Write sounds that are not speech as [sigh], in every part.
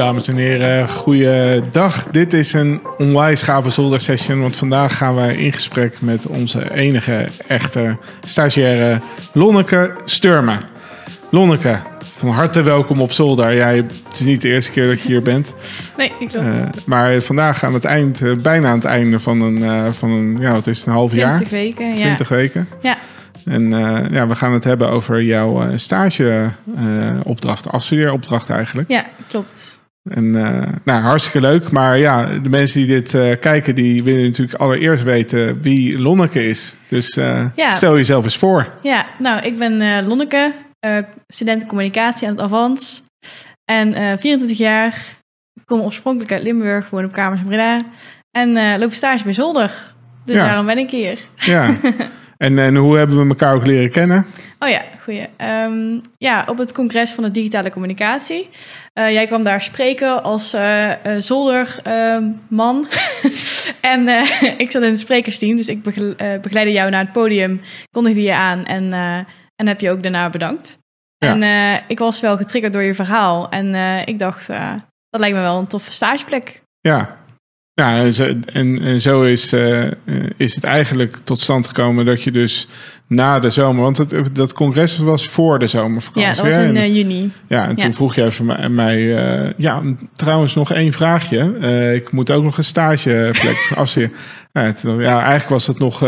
Dames en heren, goeiedag. Dit is een onwijs gave zoldersession, want vandaag gaan we in gesprek met onze enige echte stagiaire Lonneke Sturmen. Lonneke, van harte welkom op zolder. Jij, het is niet de eerste keer dat je hier bent. Nee, ik klopt. Uh, maar vandaag aan het eind, uh, bijna aan het einde van een, uh, van een ja, wat is het, een half 20 jaar? Twintig weken, 20 weken. Ja. En ja, we gaan het hebben over jouw stageopdracht, afstudeeropdracht eigenlijk. Ja, klopt. En nou, hartstikke leuk. Maar ja, de mensen die dit kijken, die willen natuurlijk allereerst weten wie Lonneke is. Dus ja. stel jezelf eens voor. Ja, nou, ik ben Lonneke, student communicatie aan het Avans. En 24 jaar, kom oorspronkelijk uit Limburg, woon op Kamers in Breda. En loop stage bij Zolder. Dus Ja. daarom ben ik hier. Ja. [laughs] en, en hoe hebben we elkaar ook leren kennen? Oh ja, goeie. Ehm, ja, op het congres van de digitale communicatie. Eh, jij kwam daar spreken als eh, eh, zolderman. [laughs] en eh, [laughs] ik zat in het sprekersteam, dus ik begle- eh, begeleidde jou naar het podium, kondigde je aan en, en heb je ook daarna bedankt. Ja. En ik was wel getriggerd door je verhaal en ik dacht, dat lijkt me wel een toffe stageplek. Ja. Ja, en zo, en, en zo is, eh, eh, is het eigenlijk tot stand gekomen dat je dus na de zomer... Want het, dat congres was voor de zomervakantie. Ja, dat was in eh, juni. Ja, en toen vroeg je even mij, mij, ja, trouwens nog één vraagje. Ik moet ook nog een stageplek [laughs] afzien. Ja, toen- ja, eigenlijk was het nog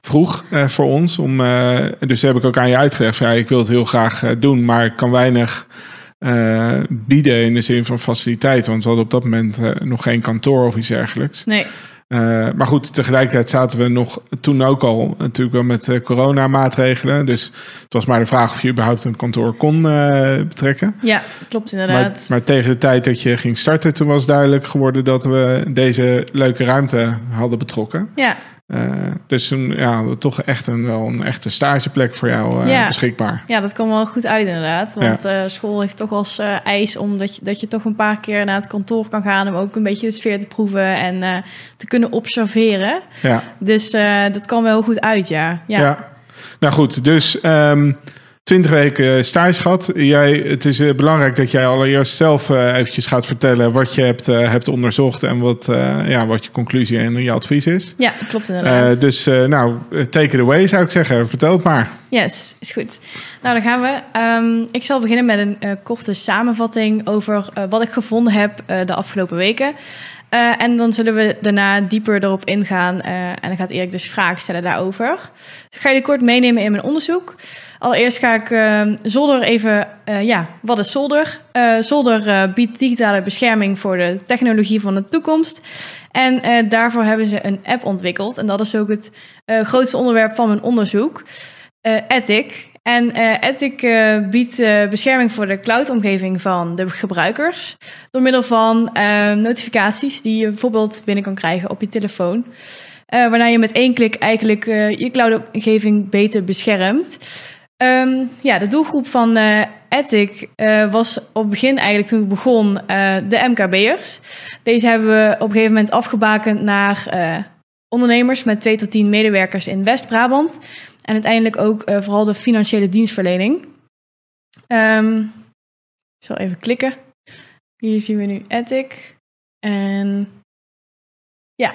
vroeg voor ons. Om, dus heb ik ook aan je uitgelegd. Ja, ik wil het heel graag doen, maar ik kan weinig eh, bieden in de zin van faciliteiten. Want we hadden op dat moment eh, nog geen kantoor of iets dergelijks. Nee, Eh, maar goed, tegelijkertijd zaten we nog toen ook al natuurlijk wel met coronamaatregelen. Dus het was maar de vraag of je überhaupt een kantoor kon betrekken. ja, klopt Maar, inderdaad. maar tegen de tijd dat je ging starten, toen was duidelijk geworden dat we deze leuke ruimte hadden betrokken. ja, Eh, dus toen ja, toch echt een, wel een echte stageplek voor jou eh, Ja. beschikbaar. Ja, dat kwam wel goed uit inderdaad. Want eh, school heeft toch als eis om dat je, dat je toch een paar keer naar het kantoor kan gaan... om ook een beetje de sfeer te proeven en te kunnen observeren. Ja, Dus dat kwam wel goed uit, ja. ja. Ja, Nou goed, dus ehm 20 weken stage gehad. Jij, het is eh, belangrijk dat jij allereerst zelf eh, eventjes gaat vertellen wat je hebt, eh, hebt onderzocht en wat, eh, ja, wat je conclusie en je advies is. ja klopt inderdaad. Eh, dus eh, nou, take it away zou ik zeggen. Vertel het maar. Yes, is goed. Nou, dan gaan we. Ehm, ik zal beginnen met een eh, korte samenvatting over eh, wat ik gevonden heb eh, de afgelopen weken. Eh, en dan zullen we daarna dieper erop ingaan. eh, en dan gaat Erik dus vragen stellen daarover. Dus ik ga je kort meenemen in mijn onderzoek. Allereerst ga ik eh, Zolder even... ja, wat is Zolder? Zolder biedt digitale bescherming voor de technologie van de toekomst. En daarvoor hebben ze een app ontwikkeld. En dat is ook het grootste onderwerp van mijn onderzoek Ethic. En eh, Ethic eh, biedt eh, bescherming voor de cloud-omgeving van de gebruikers. Door middel van notificaties die je bijvoorbeeld binnen kan krijgen op je telefoon. Waarna je met één klik eigenlijk je cloud-omgeving beter beschermt. Ehm, ja, de doelgroep van Ethic was op het begin eigenlijk toen ik begon de MKB'ers. Deze hebben we op een gegeven moment afgebakend naar ondernemers met 2 tot 10 medewerkers in West-Brabant. En uiteindelijk ook eh, vooral de financiële dienstverlening. Ehm, ik zal even klikken. Hier zien we nu Ethic. En ja,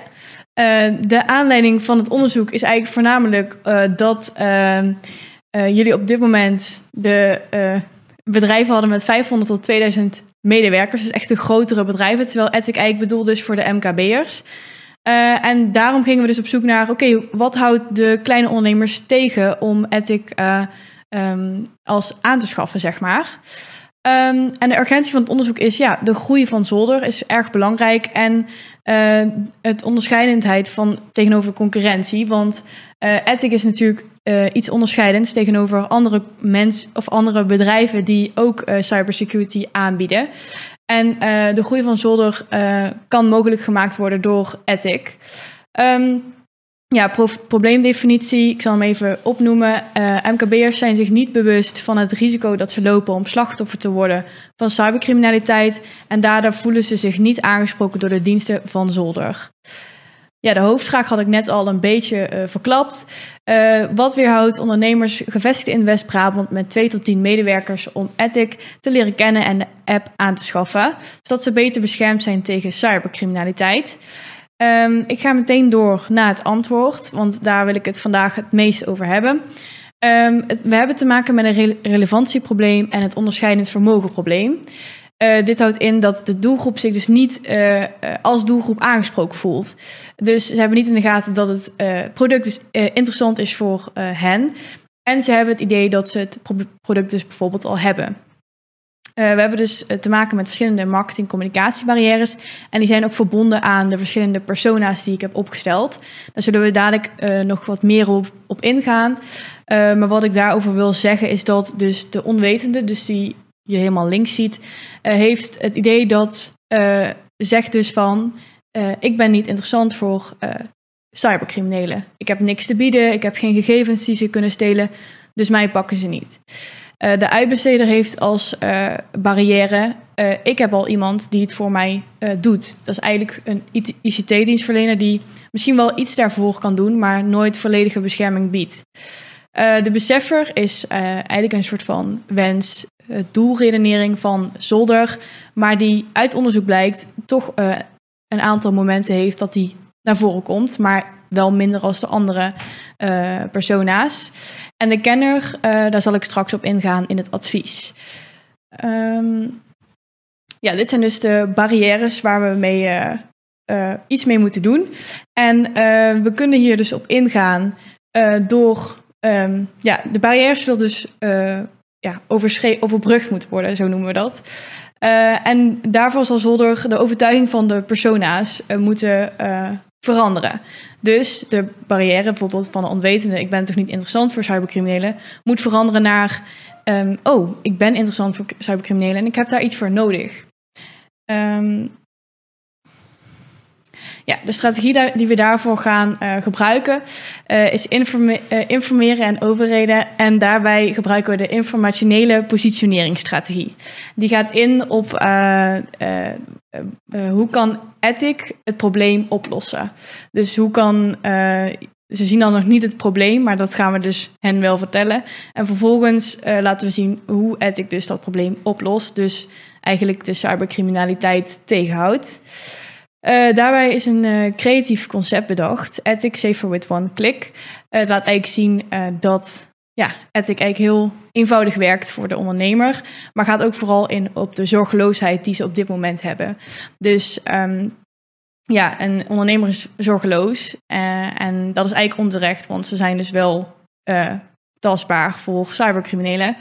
eh, de aanleiding van het onderzoek is eigenlijk voornamelijk eh, dat ehm, eh, jullie op dit moment de bedrijven hadden met 500 tot 2000 medewerkers. Dus echt de grotere bedrijven. Terwijl Ethic eigenlijk bedoeld is voor de MKB'ers. Eh, en daarom gingen we dus op zoek naar, oké, wat houdt de kleine ondernemers tegen om Ethic eh, ehm, als aan te schaffen, zeg maar. Ehm, en de urgentie van het onderzoek is, ja, de groei van zolder is erg belangrijk en eh, het onderscheidendheid van tegenover concurrentie, want Ethic is natuurlijk iets onderscheidends tegenover andere mensen of andere bedrijven die ook cybersecurity aanbieden. En eh, de groei van zolder eh, kan mogelijk gemaakt worden door Ethic. Ehm, ja, pro- probleemdefinitie, ik zal hem even opnoemen. Eh, MKB'ers zijn zich niet bewust van het risico dat ze lopen om slachtoffer te worden van cybercriminaliteit. En daardoor voelen ze zich niet aangesproken door de diensten van Zolder. Ja, de hoofdvraag had ik net al een beetje uh, verklapt. Uh, wat weerhoudt ondernemers gevestigd in West-Brabant met 2 tot 10 medewerkers om Ethic te leren kennen en de app aan te schaffen, zodat ze beter beschermd zijn tegen cybercriminaliteit? Um, ik ga meteen door naar het antwoord, want daar wil ik het vandaag het meest over hebben. Het, we hebben te maken met een re relevantieprobleem en het onderscheidend vermogenprobleem. Uh, dit houdt in dat de doelgroep zich dus niet uh, als doelgroep aangesproken voelt. Dus ze hebben niet in de gaten dat het product dus interessant is voor hen. En ze hebben het idee dat ze het product dus bijvoorbeeld al hebben. we hebben dus te maken met verschillende marketing-communicatiebarrières. En die zijn ook verbonden aan de verschillende persona's die ik heb opgesteld. Daar zullen we dadelijk nog wat meer op, op ingaan. maar wat ik daarover wil zeggen is dat dus de onwetende, dus die je helemaal links ziet, uh, heeft het idee dat uh, zegt dus van uh, ik ben niet interessant voor cybercriminelen. Ik heb niks te bieden, ik heb geen gegevens die ze kunnen stelen, dus mij pakken ze niet. de uitbesteder heeft als barrière ik heb al iemand die het voor mij doet. Dat is eigenlijk een ICT-dienstverlener die misschien wel iets daarvoor kan doen, maar nooit volledige bescherming biedt. De beseffer is eigenlijk een soort van wens, doelredenering van Zolder, maar die uit onderzoek blijkt toch een aantal momenten heeft dat die naar voren komt, maar wel minder als de andere persona's. En de kenner, daar zal ik straks op ingaan in het advies. Um, ja, dit zijn dus de barrières waar we mee, iets mee moeten doen. En we kunnen hier dus op ingaan door um, ja, de barrières zullen dus uh, ja, overbrugd moeten worden, zo noemen we dat. Uh, en daarvoor zal Zolder de overtuiging van de persona's uh, moeten veranderen. Dus de barrière bijvoorbeeld van de onwetende, ik ben toch niet interessant voor cybercriminelen, moet veranderen naar, um, oh, ik ben interessant voor cybercriminelen en ik heb daar iets voor nodig. Um, ja, de strategie die we daarvoor gaan uh, gebruiken uh, is uh, informeren en overreden. En daarbij gebruiken we de informationele positioneringsstrategie. Die gaat in op hoe kan ethic het probleem oplossen. Dus hoe kan ze zien dan nog niet het probleem, maar dat gaan we dus hen wel vertellen. En vervolgens laten we zien hoe Ethic dus dat probleem oplost. Dus eigenlijk de cybercriminaliteit tegenhoudt. Uh, daarbij is een uh, creatief concept bedacht, Ethic Safer with One Click. Uh, laat eigenlijk zien dat ja, Ethic eigenlijk heel eenvoudig werkt voor de ondernemer, maar gaat ook vooral in op de zorgeloosheid die ze op dit moment hebben. Dus um, ja, een ondernemer is zorgeloos en dat is eigenlijk onterecht, want ze zijn dus wel tastbaar voor cybercriminelen.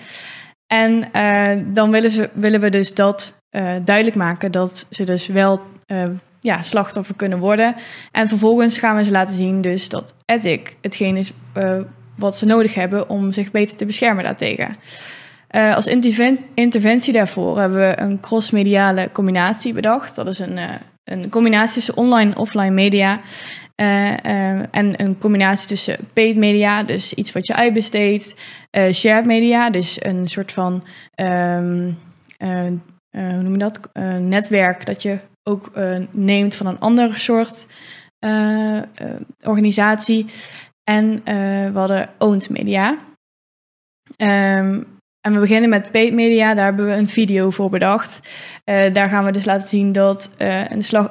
En dan willen, ze, willen we dus dat duidelijk maken dat ze dus wel ja, slachtoffer kunnen worden. En vervolgens gaan we ze laten zien dus dat ethic hetgeen is uh, wat ze nodig hebben om zich beter te beschermen daartegen. Uh, als interventie daarvoor hebben we een cross-mediale combinatie bedacht. Dat is een, uh, een combinatie tussen online en offline media. en een combinatie tussen paid media, dus iets wat je uitbesteedt. shared media, dus een soort van... Um, hoe noem je dat? netwerk dat je ook uh, neemt van een ander soort uh, uh, organisatie. En we hadden owned media. Um, en we beginnen met paid media, daar hebben we een video voor bedacht. daar gaan we dus laten zien dat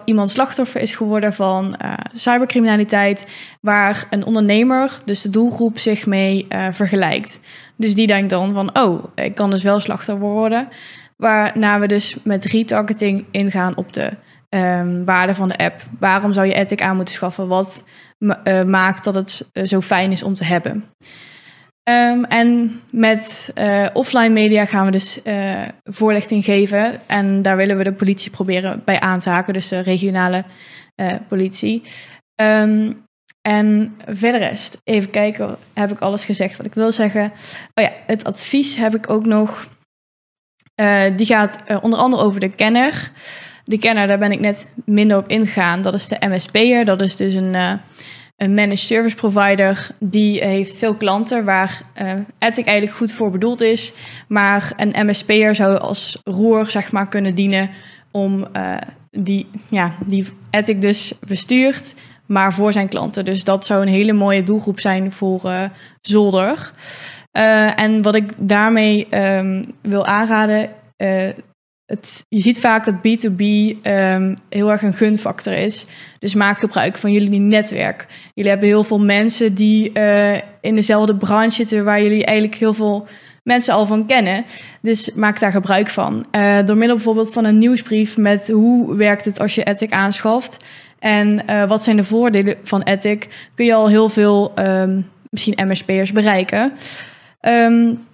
iemand slachtoffer is geworden van cybercriminaliteit, waar een ondernemer, dus de doelgroep, zich mee vergelijkt. Dus die denkt dan van, oh, ik kan dus wel slachtoffer worden. Waarna we dus met retargeting ingaan op de um, waarde van de app. Waarom zou je Ethic aan moeten schaffen? Wat uh, maakt dat het uh, zo fijn is om te hebben? Um, en met uh, offline media gaan we dus voorlichting geven. En daar willen we de politie proberen bij aan te haken. Dus de regionale politie. Um, en verder rest, even kijken, heb ik alles gezegd wat ik wil zeggen. Oh ja, het advies heb ik ook nog. die gaat onder andere over de kenner. De kenner, daar ben ik net minder op ingegaan. Dat is de MSP'er. Dat is dus een, uh, een managed service provider. Die heeft veel klanten waar uh, eigenlijk goed voor bedoeld is. Maar een MSP'er zou als roer zeg maar, kunnen dienen om uh, die, ja, die Ethic dus bestuurt. maar voor zijn klanten. Dus dat zou een hele mooie doelgroep zijn voor Zolder. En wat ik daarmee um, wil aanraden, het, je ziet vaak dat B2B um, heel erg een gunfactor is. Dus maak gebruik van jullie netwerk. Jullie hebben heel veel mensen die uh, in dezelfde branche zitten, waar jullie eigenlijk heel veel mensen al van kennen. Dus maak daar gebruik van. Uh, door middel bijvoorbeeld van een nieuwsbrief met hoe werkt het als je Ethic aanschaft. En uh, wat zijn de voordelen van Ethic, kun je al heel veel um, misschien MSP'ers bereiken. Um,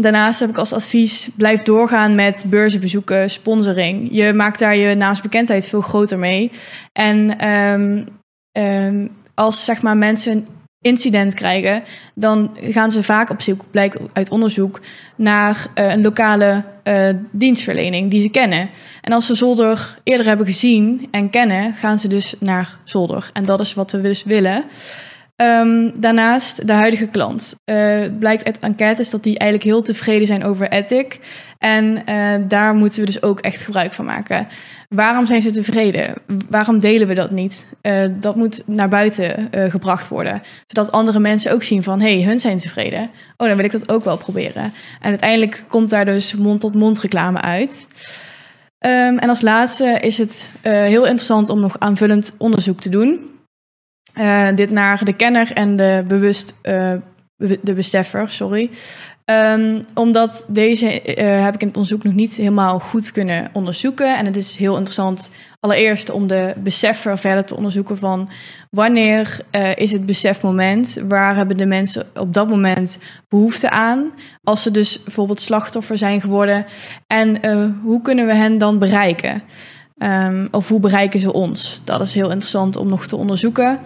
Daarnaast heb ik als advies, blijf doorgaan met beurzenbezoeken, sponsoring. Je maakt daar je naamsbekendheid veel groter mee. En um, um, als zeg maar, mensen een incident krijgen, dan gaan ze vaak op zoek, blijkt uit onderzoek, naar uh, een lokale uh, dienstverlening die ze kennen. En als ze Zolder eerder hebben gezien en kennen, gaan ze dus naar Zolder. En dat is wat we dus willen. Um, daarnaast de huidige klant. Uh, blijkt uit enquêtes dat die eigenlijk heel tevreden zijn over Ethic. En uh, daar moeten we dus ook echt gebruik van maken. Waarom zijn ze tevreden? Waarom delen we dat niet? Uh, dat moet naar buiten gebracht worden. Zodat andere mensen ook zien van... hé, hey, hun zijn tevreden. Oh, dan wil ik dat ook wel proberen. En uiteindelijk komt daar dus mond-tot-mond -mond reclame uit. Um, en als laatste is het heel interessant om nog aanvullend onderzoek te doen... Uh, dit naar de kenner en de bewust, uh, de beseffer, sorry. Um, omdat deze uh, heb ik in het onderzoek nog niet helemaal goed kunnen onderzoeken. En het is heel interessant allereerst om de beseffer verder te onderzoeken van wanneer is het besefmoment, waar hebben de mensen op dat moment behoefte aan, als ze dus bijvoorbeeld slachtoffer zijn geworden en hoe kunnen we hen dan bereiken? Um, of hoe bereiken ze ons? Dat is heel interessant om nog te onderzoeken.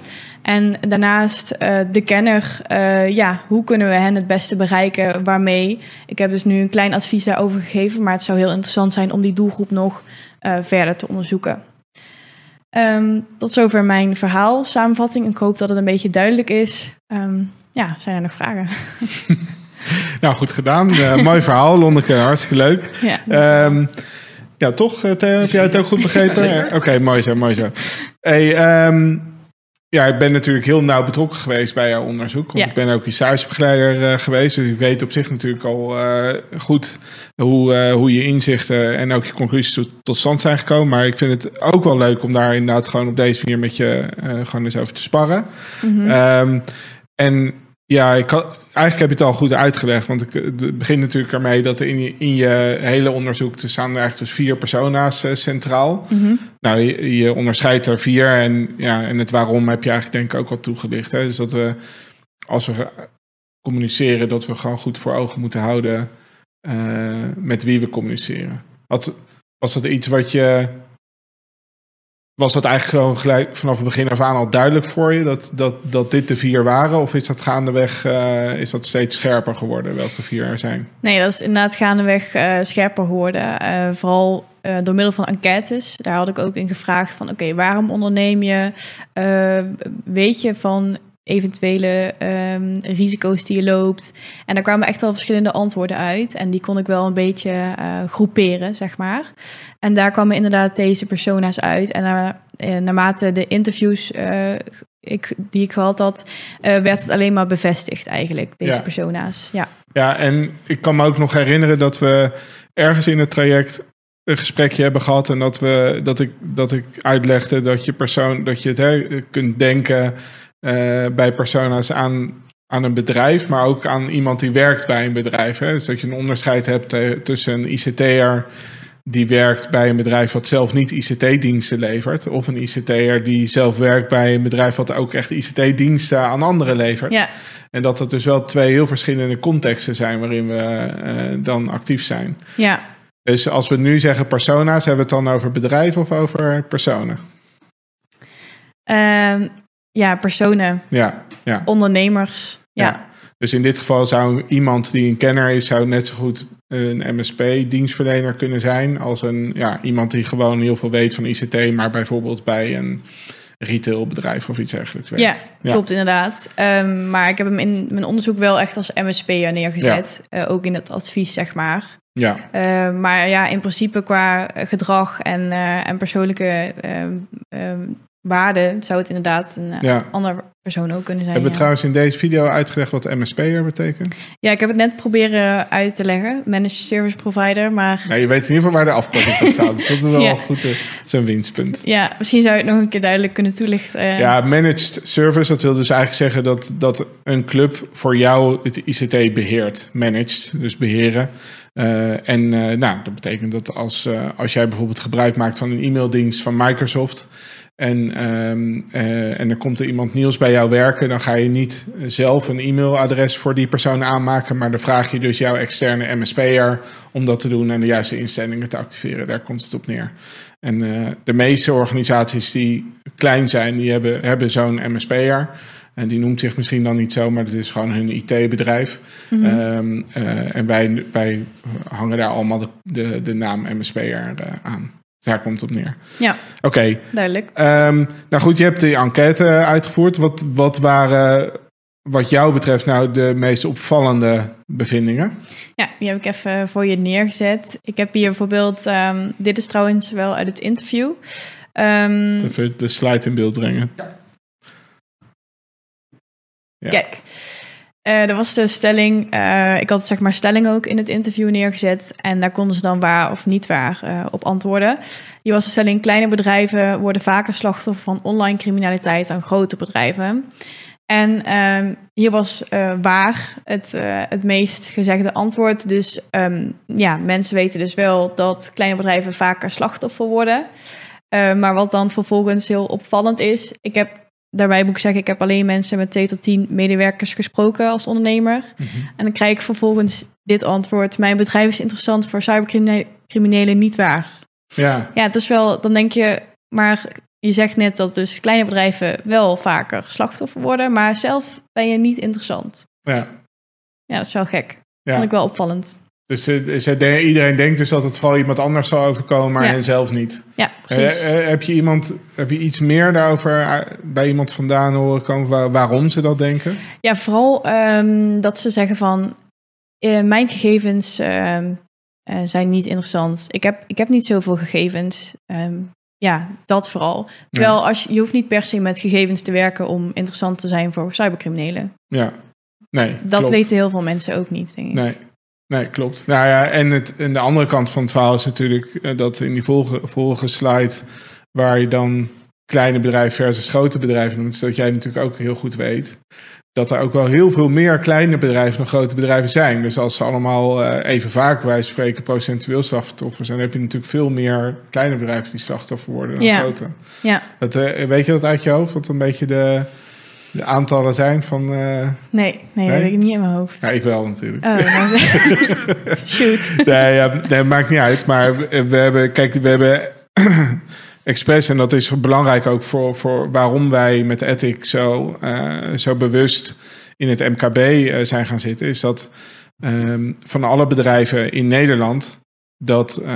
En daarnaast uh, de kenner, uh, ja, hoe kunnen we hen het beste bereiken? Waarmee? Ik heb dus nu een klein advies daarover gegeven, maar het zou heel interessant zijn om die doelgroep nog uh, verder te onderzoeken. Um, tot zover mijn verhaal, samenvatting. Ik hoop dat het een beetje duidelijk is. Um, ja, zijn er nog vragen? [laughs] nou, goed gedaan. mooi verhaal, Lonneke, hartstikke leuk. Ja. Ja, toch, Theo, heb jij het ook goed [laughs] begrepen? Oké, okay, mooi zo, mooi zo. Hey, um, ja, ik ben natuurlijk heel nauw betrokken geweest bij jouw onderzoek. Want ja. ik ben ook stagebegeleider uh, geweest. Dus ik weet op zich natuurlijk al uh, goed hoe, uh, hoe je inzichten en ook je conclusies tot, tot, stand zijn gekomen. Maar ik vind het ook wel leuk om daar inderdaad gewoon op deze manier met je gewoon eens over te sparren. Mm -hmm. um, en ja, ik eigenlijk heb je het al goed uitgelegd. Want ik het begin natuurlijk ermee dat in je, in je hele onderzoek... er staan er eigenlijk dus vier persona's uh, centraal. Mm -hmm. Nou, je, je, onderscheidt er vier. En, ja, en het waarom heb je eigenlijk denk ik ook al toegelicht. Hè? Dus dat we, als we communiceren... dat we gewoon goed voor ogen moeten houden... Uh, met wie we communiceren. Had, was dat iets wat je was dat eigenlijk gewoon gelijk vanaf het begin af aan al duidelijk voor je dat, dat, dat dit de vier waren? Of is dat gaandeweg uh, is dat steeds scherper geworden welke vier er zijn? Nee, dat is inderdaad gaandeweg uh, scherper geworden. Uh, vooral door middel van enquêtes. Daar had ik ook in gevraagd van oké, waarom onderneem je? weet je van eventuele um, risico's die je loopt. En daar kwamen echt wel verschillende antwoorden uit. En die kon ik wel een beetje uh, groeperen, zeg maar. En daar kwamen inderdaad deze persona's uit. En naar, uh, naarmate de interviews uh, ik, die ik gehad had, werd het alleen maar bevestigd eigenlijk, deze ja. persona's. Ja. ja, en ik kan me ook nog herinneren dat we ergens in het traject een gesprekje hebben gehad en dat, we, dat, ik, dat ik uitlegde dat je persoon, dat je het hè, kunt denken bij persona's aan, aan een bedrijf, maar ook aan iemand die werkt bij een bedrijf. Hè? Dus dat je een onderscheid hebt tussen een ICT'er die werkt bij een bedrijf wat zelf niet ICT-diensten levert, of een ICT'er die zelf werkt bij een bedrijf wat ook echt ICT-diensten aan anderen levert. Ja. En dat dat dus wel twee heel verschillende contexten zijn waarin we uh, dan actief zijn. Ja. Dus als we nu zeggen persona's, hebben we het dan over bedrijven of over personen? Um, ja, personen. Ja, ja. Ondernemers. Ja. ja. Dus in dit geval zou iemand die een kenner is, zou net zo goed een MSP-dienstverlener kunnen zijn. Als een, ja, iemand die gewoon heel veel weet van ICT, maar bijvoorbeeld bij een retailbedrijf of iets dergelijks werkt. Ja, ja. klopt inderdaad. Um, maar ik heb hem in mijn onderzoek wel echt als MSP'er neergezet. Ja. Uh, ook in het advies, zeg maar. Ja. Uh, maar ja, in principe qua gedrag en, uh, en persoonlijke waarde zou het inderdaad een eh, Ja. andere persoon ook kunnen zijn. Hebben we ja. trouwens in deze video uitgelegd wat MSP'er betekent? ja, ik heb het net proberen uit te leggen. Managed Service Provider, maar Nou, je weet in ieder geval waar de afkorting van staat. Dus dat is wel [laughs] Ja. goed, eh, zo'n winstpunt. ja, misschien zou je het nog een keer duidelijk kunnen toelichten. eh. Ja, managed service, dat wil dus eigenlijk zeggen dat, dat een club voor jou het ICT beheert. Managed, dus beheren. Eh, en nou, dat betekent dat als, als jij bijvoorbeeld gebruik maakt van een e-maildienst van Microsoft. En, eh, en er komt er iemand nieuws bij jou werken, dan ga je niet zelf een e-mailadres voor die persoon aanmaken. Maar dan vraag je dus jouw externe MSP'er om dat te doen en de juiste instellingen te activeren. Daar komt het op neer. En eh, de meeste organisaties die klein zijn, die hebben, hebben zo'n MSP'er. En die noemt zich misschien dan niet zo, maar het is gewoon hun IT-bedrijf. Mhm. Ehm, eh, en wij, wij hangen daar allemaal de, de, de naam MSP'er aan. Daar komt het op neer. Ja, Oké, duidelijk. ehm, nou goed, je hebt die enquête uitgevoerd. Wat, wat waren, wat jou betreft, nou de meest opvallende bevindingen? Ja, die heb ik even voor je neergezet. Ik heb hier bijvoorbeeld, ehm, dit is trouwens wel uit het interview. Ehm, Even de slide in beeld brengen. Ja. Kijk, eh er was de stelling, eh, ik had zeg maar stelling ook in het interview neergezet. En daar konden ze dan waar of niet waar eh, op antwoorden. Hier was de stelling, kleine bedrijven worden vaker slachtoffer van online criminaliteit dan grote bedrijven. En ehm, hier was waar het, het meest gezegde antwoord. Dus ehm, ja, mensen weten dus wel dat kleine bedrijven vaker slachtoffer worden. Maar wat dan vervolgens heel opvallend is, ik heb daarbij moet ik zeggen, ik heb alleen mensen met 2 tot 10 medewerkers gesproken als ondernemer. En dan krijg ik vervolgens dit antwoord: Mijn bedrijf is interessant voor cybercriminelen niet waar. Ja, Ja, het is wel, dan denk je, maar je zegt net dat dus kleine bedrijven wel vaker slachtoffer worden, maar zelf ben je niet interessant. ja. Ja, dat is wel gek. ja. Vond ik wel opvallend. Dus ze de- iedereen denkt dus dat het vooral iemand anders zal overkomen, maar Ja. hen zelf niet. Ja, precies. Eh, eh, heb je iemand, heb je iets meer daarover eh, bij iemand vandaan horen komen waar- waarom ze dat denken? Ja, vooral ehm, dat ze zeggen van mijn gegevens ehm, eh, zijn niet interessant. Ik heb, ik heb niet zoveel gegevens. Ehm, ja, dat vooral. Terwijl als je, je hoeft niet per se met gegevens te werken om interessant te zijn voor cybercriminelen. Ja, nee. Dat klopt. weten heel veel mensen ook niet, denk ik. Nee. Nee, klopt. Nou ja, en, het, en de andere kant van het verhaal is natuurlijk eh, dat in die volgende, volgende slide, waar je dan kleine bedrijven versus grote bedrijven noemt, dat jij natuurlijk ook heel goed weet dat er ook wel heel veel meer kleine bedrijven dan grote bedrijven zijn. Dus als ze allemaal eh, even vaak van spreken procentueel slachtoffer zijn, dan heb je natuurlijk veel meer kleine bedrijven die slachtoffer worden dan Ja. grote. Ja, Dat, eh, weet je dat uit je hoofd? Wat een beetje de, de aantallen zijn van. eh, nee, nee, dat heb ik niet in mijn hoofd. ja, ik wel natuurlijk. Oh, nou, [laughs] shoot. Nee, ja, nee, maakt niet uit. Maar we, we hebben, kijk, we hebben [clears throat] expres, en dat is belangrijk ook voor, voor waarom wij met Ethic zo, eh, zo bewust in het MKB eh, zijn gaan zitten, is dat ehm, van alle bedrijven in Nederland, dat, eh,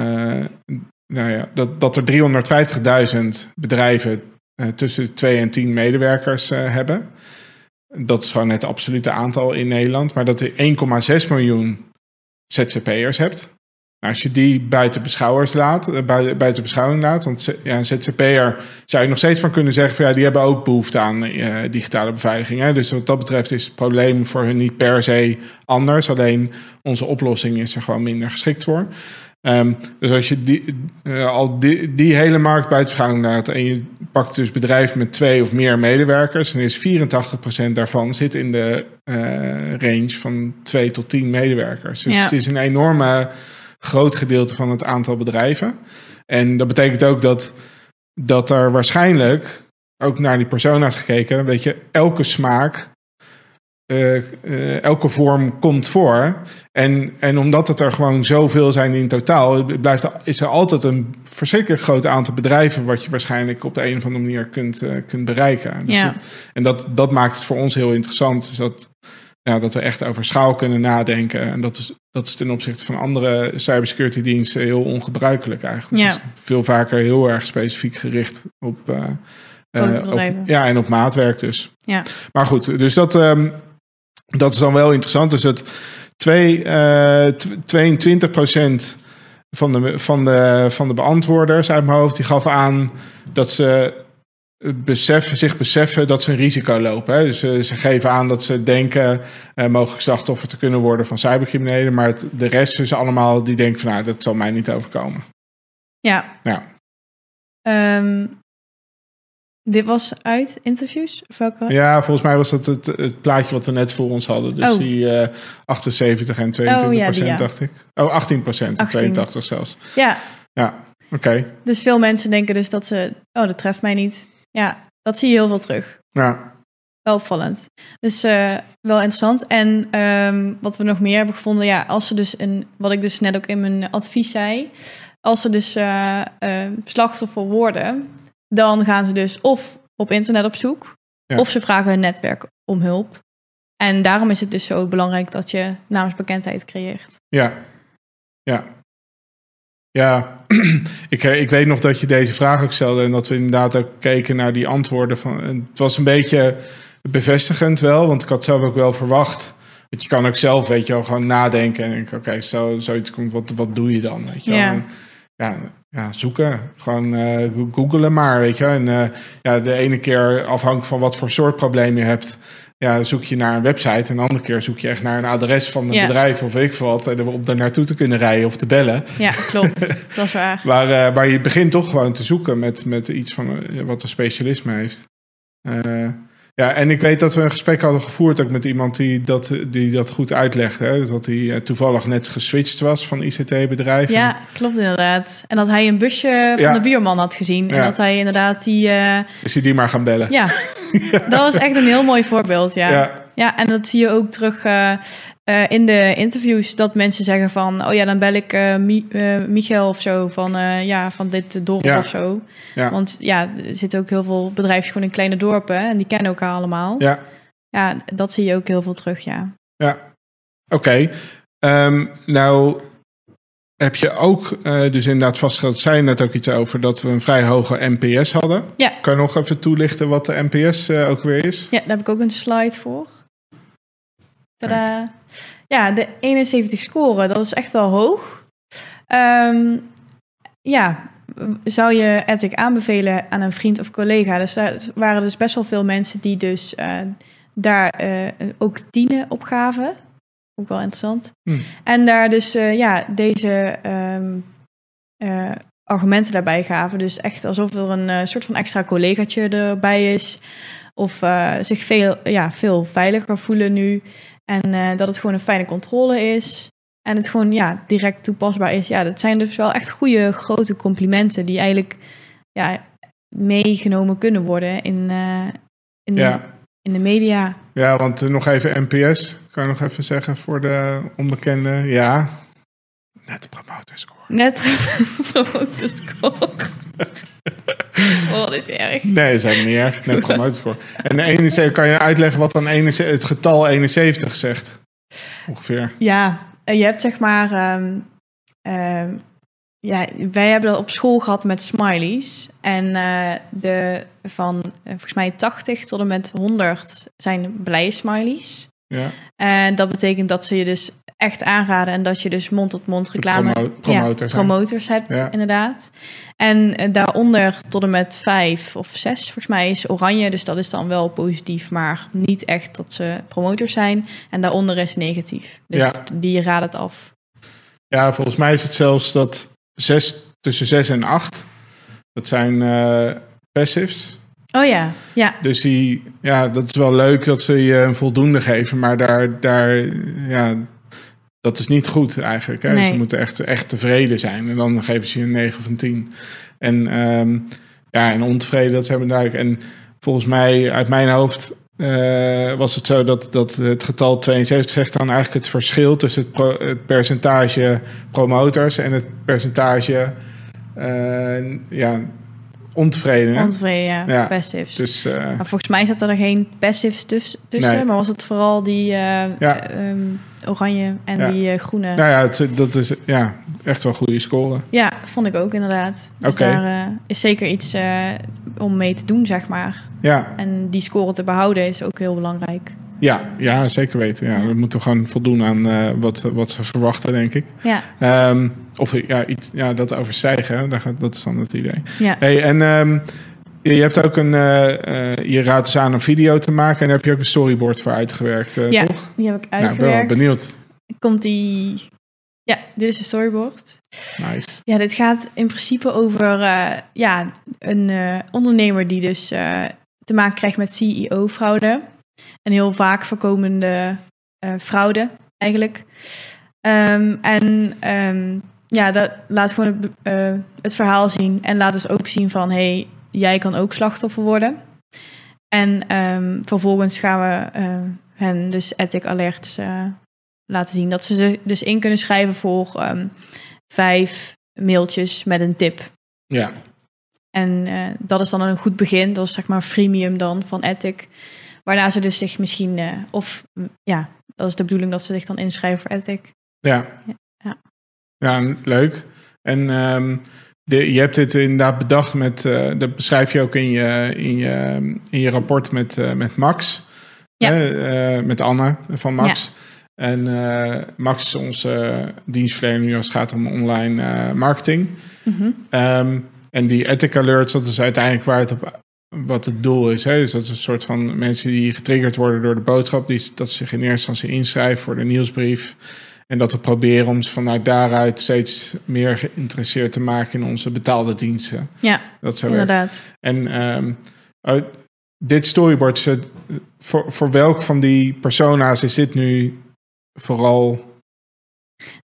nou ja, dat, dat er 350.000 bedrijven eh, tussen de 2 en 10 medewerkers eh, hebben. Dat is gewoon het absolute aantal in Nederland. Maar dat er 1,6 miljoen ZZP'ers hebt. Nou, als je die buiten beschouwers laat, eh, buiten, beschouwing laat, want ja, een ZZP'er zou je nog steeds van kunnen zeggen van ja, die hebben ook behoefte aan eh, digitale beveiliging. Hè? Dus wat dat betreft is het probleem voor hun niet per se anders. Alleen onze oplossing is er gewoon minder geschikt voor. Ehm, dus als je die, eh, al die, die hele markt beschouwing laat en je pakt dus bedrijven met twee of meer medewerkers, dan is 84% daarvan zit in de eh, range van 2 tot 10 medewerkers. Dus Ja. het is een enorme groot gedeelte van het aantal bedrijven. En dat betekent ook dat, dat er waarschijnlijk ook naar die persona's gekeken, weet je, elke smaak, eh, eh, elke vorm komt voor. En, en omdat het er gewoon zoveel zijn in totaal, blijft er, is er altijd een verschrikkelijk groot aantal bedrijven wat je waarschijnlijk op de een of andere manier kunt, eh, kunt bereiken. Dus Ja. dat- en dat, dat maakt het voor ons heel interessant. Dus dat, ja, dat we echt over schaal kunnen nadenken. En dat is, dat is ten opzichte van andere cybersecurity diensten heel ongebruikelijk eigenlijk. Ja. Dus veel vaker heel erg specifiek gericht op, op- ja, en op maatwerk dus. Ja. Maar goed, dus dat, ehm, dat is dan wel interessant. Dus het twee, eh, tw- 22% van de, van, de, van de beantwoorders uit mijn hoofd, die gaf aan dat ze beseffen, zich beseffen dat ze een risico lopen. Hè? Dus eh, ze geven aan dat ze denken uh, mogelijk slachtoffer te kunnen worden van cybercriminelen. Maar het, de rest is allemaal die denken van nou, dat zal mij niet overkomen. Ja. Ja. Ehm, dit was uit interviews? Of welke? Ja, volgens mij was dat het, het plaatje wat we net voor ons hadden. Dus Oh. die eh 78 en 22 Oh, ja, die, procent, ja. dacht ik. Oh, 18 procent en 18. 82 zelfs. Ja, Ja, oké. dus veel mensen denken dus dat ze... Oh, dat treft mij niet. Ja, dat zie je heel veel terug. Ja, Wel opvallend. Dus eh, wel interessant. En ehm, wat we nog meer hebben gevonden, ja, als ze dus een, wat ik dus net ook in mijn advies zei, als ze dus eh, eh, slachtoffer worden, dan gaan ze dus of op internet op zoek, Ja. of ze vragen hun netwerk om hulp. En daarom is het dus zo belangrijk dat je namensbekendheid creëert. ja, ja. Ja, [clears throat] ik, eh, ik weet nog dat je deze vraag ook stelde en dat we inderdaad ook keken naar die antwoorden. Van, het was een beetje bevestigend wel, want ik had zelf ook wel verwacht. Want je kan ook zelf, weet je wel, gewoon nadenken en denken, oké, zo, zoiets komt, wat, wat doe je dan? Weet je wel? Ja. En, ja, ja, zoeken. Gewoon eh googelen maar, weet je. En eh, ja, de ene keer afhankelijk van wat voor soort probleem je hebt, ja, zoek je naar een website. En de andere keer zoek je echt naar een adres van een Ja. bedrijf of weet ik wat. En om daar naartoe te kunnen rijden of te bellen. Ja, klopt. [laughs] dat is waar. Maar, eh, maar je begint toch gewoon te zoeken met, met iets van wat een specialisme heeft. Ja, en ik weet dat we een gesprek hadden gevoerd ook met iemand die dat, die dat goed uitlegde. Hè? Dat hij eh, toevallig net geswitcht was van ICT-bedrijf. Ja, klopt inderdaad. En dat hij een busje van Ja. de buurman had gezien. En Ja. dat hij inderdaad die... eh, Is hij die maar gaan bellen? Ja, [laughs] dat was echt een heel mooi voorbeeld, ja. Ja. En dat zie je ook terug eh, eh, in de interviews. Dat mensen zeggen van, oh ja, dan bel ik eh Mi- Michael of zo van, ja, van dit dorp Ja. of zo. Ja. Want ja, er zitten ook heel veel bedrijven gewoon in kleine dorpen en die kennen elkaar allemaal. Ja. Ja, dat zie je ook heel veel terug, ja. ja. Oké. Ehm, nou heb je ook dus inderdaad vastgesteld, zei je net ook iets over, dat we een vrij hoge NPS hadden. Ja. Kan je nog even toelichten wat de NPS ook weer is? Ja, daar heb ik ook een slide voor. Ja, de 71 scoren, dat is echt wel hoog. Ehm, ja, zou je Ethic aanbevelen aan een vriend of collega? Dus daar waren dus best wel veel mensen die dus eh, daar eh, ook tienen op gaven. Ook wel interessant. Hm. En daar dus eh, ja, deze ehm, eh, argumenten daarbij gaven. Dus echt alsof er een soort van extra collegaatje erbij is. Of zich veel, ja, veel veiliger voelen nu. En eh, dat het gewoon een fijne controle is. En het gewoon ja, direct toepasbaar is. Ja, dat zijn dus wel echt goede grote complimenten die eigenlijk ja, meegenomen kunnen worden in, eh, in, de, Ja. in de media. Ja, want eh, nog even NPS. Kan je nog even zeggen voor de onbekende? Ja. Net promoter score. Net [laughs] promote score. [laughs] [laughs] oh, dat is erg. Nee, dat is helemaal niet erg. Net promoter score. En de 71, kan je uitleggen wat dan 71, het getal 71 zegt? Ongeveer. Ja, je hebt zeg maar. ehm, ehm, ja, wij hebben dat op school gehad met smileys. En eh, de, van eh, volgens mij 80 tot en met 100 zijn blije smileys. Ja. En dat betekent dat ze je dus echt aanraden en dat je dus mond-tot-mond reclame promo- promoters ja, promoters hebt, Ja. inderdaad. En eh, daaronder tot en met vijf of zes, volgens mij, is oranje. Dus dat is dan wel positief, maar niet echt dat ze promotors zijn. En daaronder is negatief. Dus Ja. die raden het af. ja, volgens mij is het zelfs dat zes, tussen 6 en 8, dat zijn eh, passives. Oh ja, ja, Dus die, ja, dat is wel leuk dat ze je een voldoende geven, maar daar, daar ja, dat is niet goed eigenlijk. Hè? Nee. Ze moeten echt, echt tevreden zijn en dan geven ze je een 9 van 10. En, ehm, ja, en ontevreden, dat is helemaal duidelijk. En volgens mij, uit mijn hoofd, eh, was het zo dat, dat het getal 72 zegt dan eigenlijk het verschil tussen het, pro- het percentage promoters en het percentage eh, ja, ontevreden. hè? ontevreden, ja, Ja, passives. Dus eh, Maar volgens mij zaten er geen passives tuss- tussen, Nee. maar was het vooral die eh, Ja. ehm, oranje en Ja. die eh, groene. Nou ja, het, dat is ja, echt wel goede scoren. Ja, vond ik ook inderdaad. Dus Oké. daar eh, is zeker iets eh, om mee te doen, zeg maar. Ja, En die score te behouden is ook heel belangrijk. Ja, ja zeker weten. Ja. We moeten gewoon voldoen aan eh, wat, wat ze verwachten, denk ik. Ja, Ehm, of ja, iets, ja, dat overstijgen, hè, daar gaat, dat is dan het idee. ja. Hey, en ehm, je, je hebt ook een, eh, eh, je raadt dus aan een video te maken en daar heb je ook een storyboard voor uitgewerkt, Ja, toch? die heb ik Nou, ik ben wel uitgewerkt. benieuwd. Komt die... Ja, dit is de storyboard. Nice. Ja, dit gaat in principe over ja, een ondernemer die dus te maken krijgt met CEO-fraude. Een heel vaak voorkomende eh, fraude eigenlijk. Ehm, en ehm, ja, dat laat gewoon het, eh, het verhaal zien. En laat dus ook zien van, hey, jij kan ook slachtoffer worden. En ehm, vervolgens gaan we eh, hen dus ethic alerts laten zien. Dat ze ze dus in kunnen schrijven voor vijf mailtjes met een tip. Ja, En dat is dan een goed begin. Dat is zeg maar freemium dan van Ethic. Waarna ze dus zich misschien, eh, of mm, ja, dat is de bedoeling dat ze zich dan inschrijven voor Ethic. ja. Ja. Ja, leuk. En ehm, de, je hebt dit inderdaad bedacht met, eh, dat beschrijf je ook in je, in je, in je rapport met, eh, met Max. Ja. Hè, met Anne van Max. En eh, Max is onze dienstverlener nu als het gaat om online marketing. Mhm. Ehm, en die ethic alerts, dat is uiteindelijk waar het op, wat het doel is. Hè? Dus dat is een soort van mensen die getriggerd worden door de boodschap, die, dat ze zich in eerste instantie inschrijven voor de nieuwsbrief. En dat we proberen om ze vanuit daaruit steeds meer geïnteresseerd te maken in onze betaalde diensten. Ja, Dat zo werkt. inderdaad. En ehm, uit dit storyboard, voor, voor welk van die persona's is dit nu vooral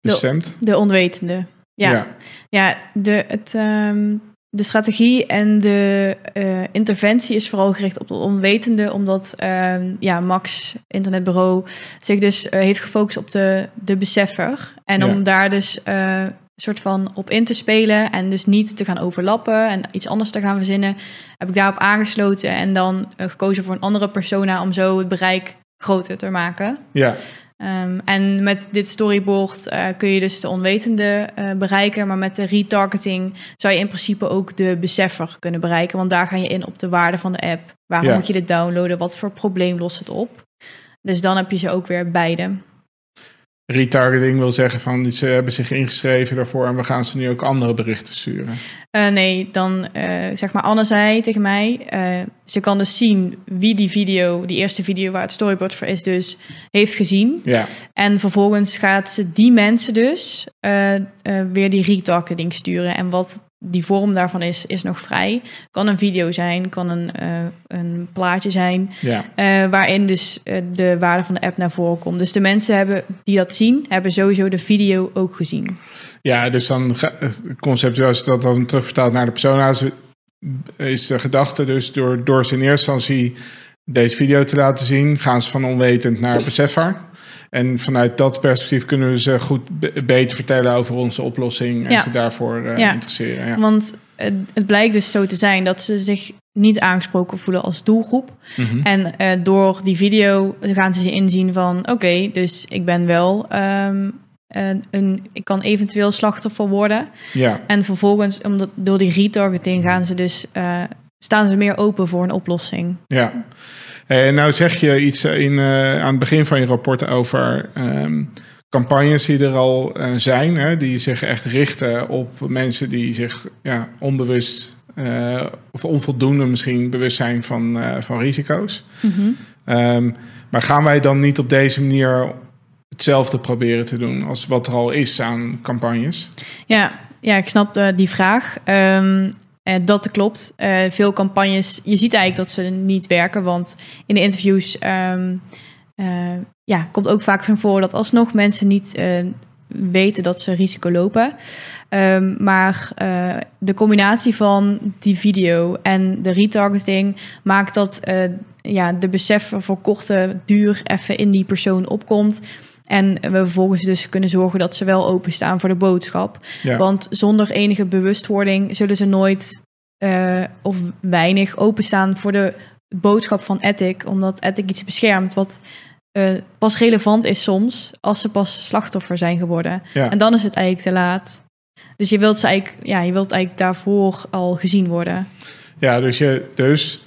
bestemd? De onwetende. Ja, ja. ja. de, het, ehm, de strategie en de eh, interventie is vooral gericht op de onwetende. Omdat ehm, ja, Max, internetbureau, zich dus eh, heeft gefocust op de, de beseffer. En Ja. om daar dus eh, soort van op in te spelen en dus niet te gaan overlappen en iets anders te gaan verzinnen, heb ik daarop aangesloten en dan gekozen voor een andere persona om zo het bereik groter te maken. ja. Ehm, en met dit storyboard eh, kun je dus de onwetende eh, bereiken, maar met de retargeting zou je in principe ook de beseffer kunnen bereiken, want daar ga je in op de waarde van de app. Waarom Ja. moet je dit downloaden? Wat voor probleem lost het op? Dus dan heb je ze ook weer beide. Retargeting wil zeggen van ze hebben zich ingeschreven daarvoor en we gaan ze nu ook andere berichten sturen. Eh, nee, dan eh, zeg maar Anne zei tegen mij, eh, ze kan dus zien wie die video, die eerste video waar het storyboard voor is, dus heeft gezien. Ja, En vervolgens gaat ze die mensen dus weer die retargeting sturen. En wat die vorm daarvan is, is nog vrij. Kan een video zijn, kan een, eh, een plaatje zijn, ja, eh, waarin dus eh, de waarde van de app naar voren komt. Dus de mensen hebben, die dat zien, hebben sowieso de video ook gezien. ja, dus dan ga- het concept als dat dan terugvertaalt naar de persona's, is de gedachte dus door, door ze in eerste instantie deze video te laten zien, gaan ze van onwetend naar beseffer. En vanuit dat perspectief kunnen we ze goed be- beter vertellen over onze oplossing en Ja. ze daarvoor eh, Ja. interesseren. Ja. Want het, het blijkt dus zo te zijn dat ze zich niet aangesproken voelen als doelgroep. Mhm. En eh, door die video gaan ze inzien van... oké, dus ik ben wel... ehm, een, een, ik kan eventueel slachtoffer worden. ja. En vervolgens, omdat, door die retargeting, gaan ze dus, eh, staan ze meer open voor een oplossing. Ja. En nou zeg je iets in, eh, aan het begin van je rapport over ehm, campagnes die er al eh, zijn, hè, die zich echt richten op mensen die zich ja, onbewust eh, of onvoldoende misschien bewust zijn van, eh, van risico's. Ehm, maar gaan wij dan niet op deze manier hetzelfde proberen te doen als wat er al is aan campagnes? Ja, ja ik snap eh, die vraag. Ehm, eh, dat klopt. Eh, veel campagnes, je ziet eigenlijk dat ze niet werken, want in de interviews ehm, eh, ja, komt ook vaak van voor dat alsnog mensen niet weten dat ze risico lopen. Ehm, maar de combinatie van die video en de retargeting maakt dat ja, de besef voor korte duur even in die persoon opkomt. En we vervolgens dus kunnen zorgen dat ze wel openstaan voor de boodschap. Ja. Want zonder enige bewustwording zullen ze nooit eh, of weinig openstaan voor de boodschap van Ethic. Omdat Ethic iets beschermt wat eh, pas relevant is soms als ze pas slachtoffer zijn geworden. Ja. En dan is het eigenlijk te laat. Dus je wilt, ze eigenlijk, ja, je wilt eigenlijk daarvoor al gezien worden. Ja, dus, je, dus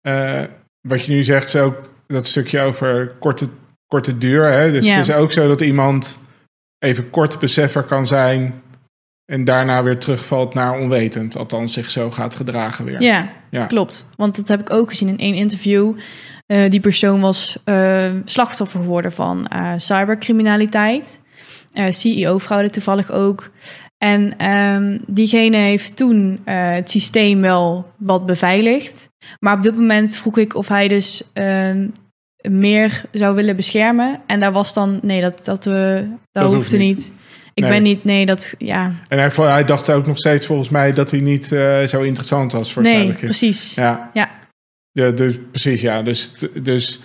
eh, wat je nu zegt is ook dat stukje over korte, korte duur. Hè? Dus Ja. het is ook zo dat iemand even kort beseffer kan zijn en daarna weer terugvalt naar onwetend. Althans, zich zo gaat gedragen weer. Ja, Ja. klopt. Want dat heb ik ook gezien in één interview. Eh, die persoon was eh, slachtoffer geworden van eh, cybercriminaliteit. CEO-fraude toevallig ook. En ehm, diegene heeft toen het systeem wel wat beveiligd. Maar op dit moment vroeg ik of hij dus ehm, meer zou willen beschermen. En daar was dan, nee, dat, dat, we dat, Dat hoeft hoefde niet. niet. Ik Nee. ben niet, nee, dat, ja. En hij, hij dacht ook nog steeds volgens mij dat hij niet eh, zo interessant was voor Nee, precies. Ja. Ja. ja dus, precies, ja. Dus, dus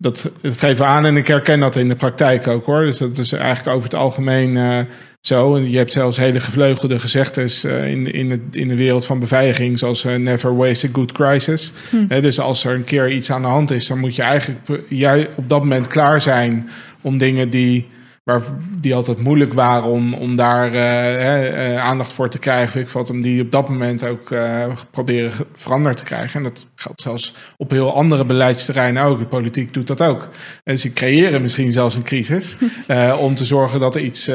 dat, dat geven we aan en ik herken dat in de praktijk ook hoor. Dus dat is eigenlijk over het algemeen eh, zo. En je hebt zelfs hele gevleugelde gezegdes eh, in, in, het, in de wereld van beveiliging, zoals eh, never waste a good crisis. Hm. Dus als er een keer iets aan de hand is, dan moet je eigenlijk jij op dat moment klaar zijn om dingen die. Waar, die altijd moeilijk waren om, om daar eh, eh, aandacht voor te krijgen. Ik wat, om die op dat moment ook eh, proberen veranderd te krijgen. En dat geldt zelfs op heel andere beleidsterreinen ook. De politiek doet dat ook. En ze creëren misschien zelfs een crisis [laughs] om te zorgen dat er iets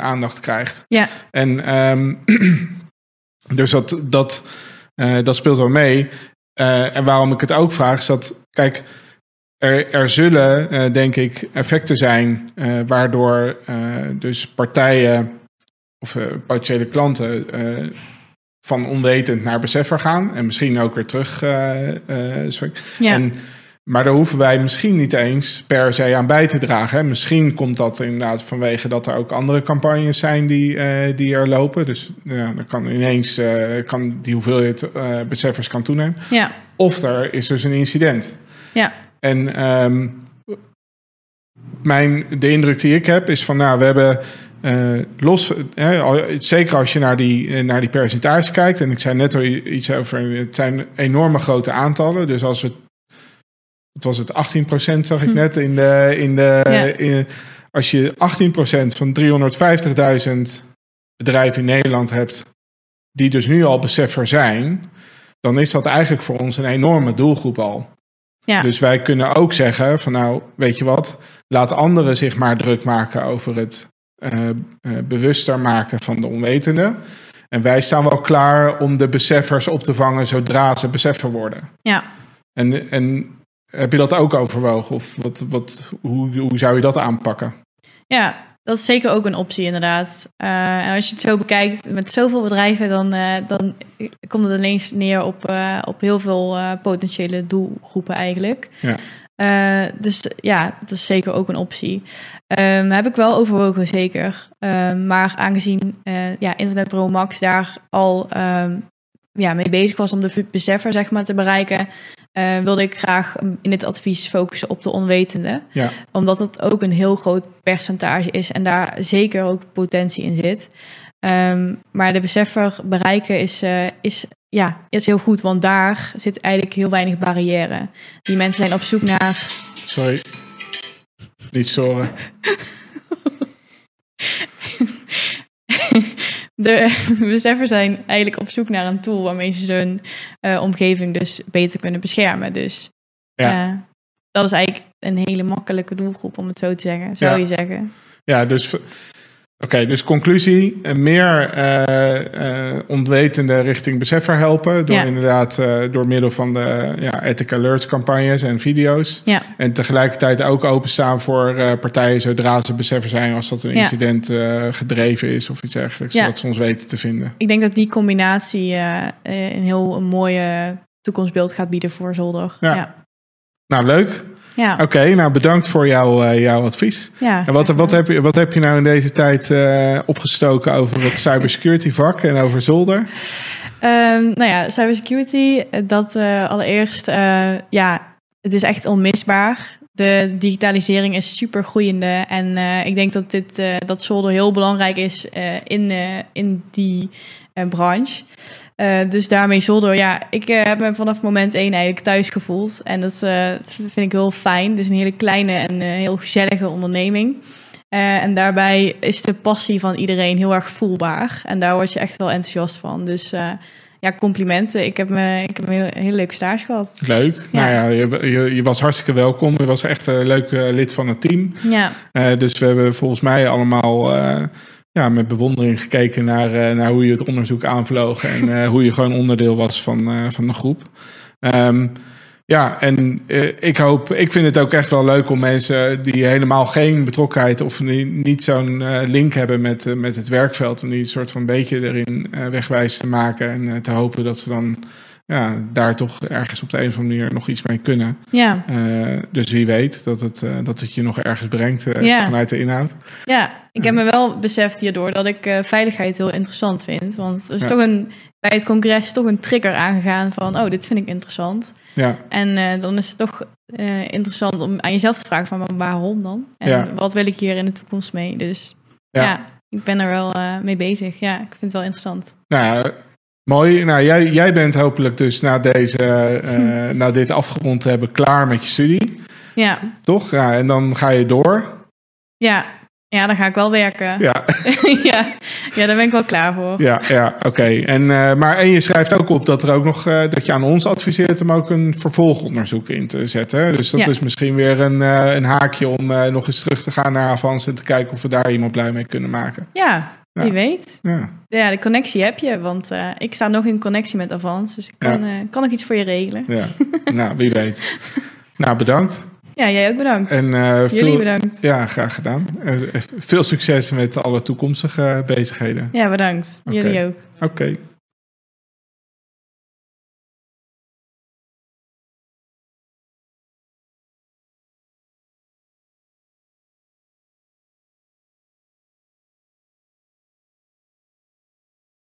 aandacht krijgt. Ja. En ehm, [clears throat] dus dat, dat, dat speelt wel mee. En waarom ik het ook vraag, is dat, kijk, er, er zullen, eh, denk ik, effecten zijn eh, waardoor eh, dus partijen of potentiële klanten van onwetend naar beseffer gaan en misschien ook weer terug. Ja. En, maar daar hoeven wij misschien niet eens per se aan bij te dragen. Hè. Misschien komt dat inderdaad vanwege dat er ook andere campagnes zijn die, die er lopen. Dus ja, dan kan ineens eh, kan die hoeveelheid eh, beseffers kan toenemen. ja. Of er is dus een incident. Ja. En ehm, mijn, de indruk die ik heb is van, nou, we hebben eh, los, zeker als je naar die, eh, naar die percentages kijkt, en ik zei net al iets over, het zijn enorme grote aantallen. Dus als we, het was het 18% zag ik Hm. net in de, in de, Ja. in- als je 18% van 350.000 bedrijven in Nederland hebt, die dus nu al beseffer zijn, dan is dat eigenlijk voor ons een enorme doelgroep al. Ja. Dus wij kunnen ook zeggen van nou, weet je wat, laat anderen zich maar druk maken over het eh, eh, bewuster maken van de onwetenden. En wij staan wel klaar om de beseffers op te vangen zodra ze beseffer worden. Ja. En, en heb je dat ook overwogen? Of wat, wat, hoe, hoe zou je dat aanpakken? Ja, dat is zeker ook een optie inderdaad. Eh, en als je het zo bekijkt met zoveel bedrijven, dan, eh, dan komt het ineens neer op, eh, op heel veel potentiële doelgroepen eigenlijk. Ja. Dus ja, dat is zeker ook een optie. Ehm, heb ik wel overwogen, zeker. Ehm, maar aangezien ja, Internetbureau Max daar al ehm, ja, mee bezig was om de beseffer zeg maar, te bereiken, eh, wilde ik graag in dit advies focussen op de onwetenden Ja, omdat het ook een heel groot percentage is en daar zeker ook potentie in zit. Ehm, maar de beseffer bereiken is, eh, is, ja, is heel goed, want daar zit eigenlijk heel weinig barrière. Die mensen zijn op zoek naar. sorry. Niet storen. De [laughs] beseffers zijn eigenlijk op zoek naar een tool waarmee ze hun eh, omgeving dus beter kunnen beschermen. Dus Ja. eh, dat is eigenlijk een hele makkelijke doelgroep, om het zo te zeggen, zou Ja. je zeggen. Ja, dus. Oké, dus conclusie: eh, meer eh ontwetende richting beseffer helpen. Door Ja. inderdaad door middel van de ja, ethic alerts campagnes en video's. Ja. En tegelijkertijd ook openstaan voor partijen zodra ze beseffer zijn als dat een incident gedreven is of iets dergelijks. Zodat ze ons weten te vinden. Ik denk dat die combinatie een heel een mooie toekomstbeeld gaat bieden voor Zolder. Ja. Ja, Nou, leuk. Ja. Oké, nou bedankt voor jouw, eh, jouw advies. ja En wat, wat, heb je, wat heb je nou in deze tijd eh, opgestoken over het cybersecurity vak en over zolder? Ehm, nou ja, cybersecurity, eh, dat allereerst, ja, het is echt onmisbaar. Digitalisering is super groeiende en eh, ik denk dat dit, eh, dat Zolder heel belangrijk is eh, in, in die branche. Dus daarmee Zolder, ja, ik heb me vanaf moment één eigenlijk thuis gevoeld. En dat, dat vind ik heel fijn. Is een hele kleine en heel gezellige onderneming. En daarbij is de passie van iedereen heel erg voelbaar. En daar word je echt wel enthousiast van. Dus ja, complimenten. Ik heb, me, ik heb een heel, heel leuke stage gehad. Leuk. Ja. Nou ja, je, je, je was hartstikke welkom. Je was echt een leuk eh, lid van het team. Ja, Eh, dus we hebben volgens mij allemaal eh, ja, met bewondering gekeken naar, eh, naar hoe je het onderzoek aanvloog en eh, hoe je gewoon onderdeel was van, eh, van de groep. Ehm, ja, en eh, ik hoop, ik vind het ook echt wel leuk om mensen die helemaal geen betrokkenheid of die niet zo'n eh, link hebben met, eh, met het werkveld, om die een soort van beetje erin wegwijs te maken en te hopen dat ze dan ja, daar toch ergens op de een of andere manier nog iets mee kunnen. Ja, dus wie weet dat het, dat het je nog ergens brengt Ja. vanuit de inhoud. ja. ik heb me wel beseft hierdoor dat ik veiligheid heel interessant vind. Want er is Ja. toch een, bij het congres toch een trigger aangegaan van, oh, dit vind ik interessant. Ja, En eh, dan is het toch eh, interessant om aan jezelf te vragen van, waarom dan? En Ja. wat wil ik hier in de toekomst mee? Dus Ja. ja, ik ben er wel eh, mee bezig. Ja, ik vind het wel interessant. nou mooi. Nou, jij, jij bent hopelijk dus na, deze, [laughs] na dit afgerond te hebben klaar met je studie, Ja, toch? Ja, en dan ga je door. ja. Ja, dan ga ik wel werken. Ja, [laughs] Ja, ja. daar ben ik wel klaar voor. ja, ja oké. En, eh, maar en je schrijft ook op dat er ook nog eh, dat je aan ons adviseert om ook een vervolgonderzoek in te zetten. Dus dat Ja. is misschien weer een, eh, een haakje om nog eens terug te gaan naar Avans en te kijken of we daar iemand blij mee kunnen maken. Ja, Ja. wie weet. Ja, Ja, de connectie heb je, want ik sta nog in connectie met Avans. Dus ik kan, kan ik iets voor je regelen. ja. nou, wie weet. [laughs] Nou, bedankt. Ja, jij ook bedankt. En, eh, Jullie veel, bedankt. Ja, graag gedaan. Eh, veel succes met alle toekomstige bezigheden. Ja, bedankt. Jullie ook. Oké.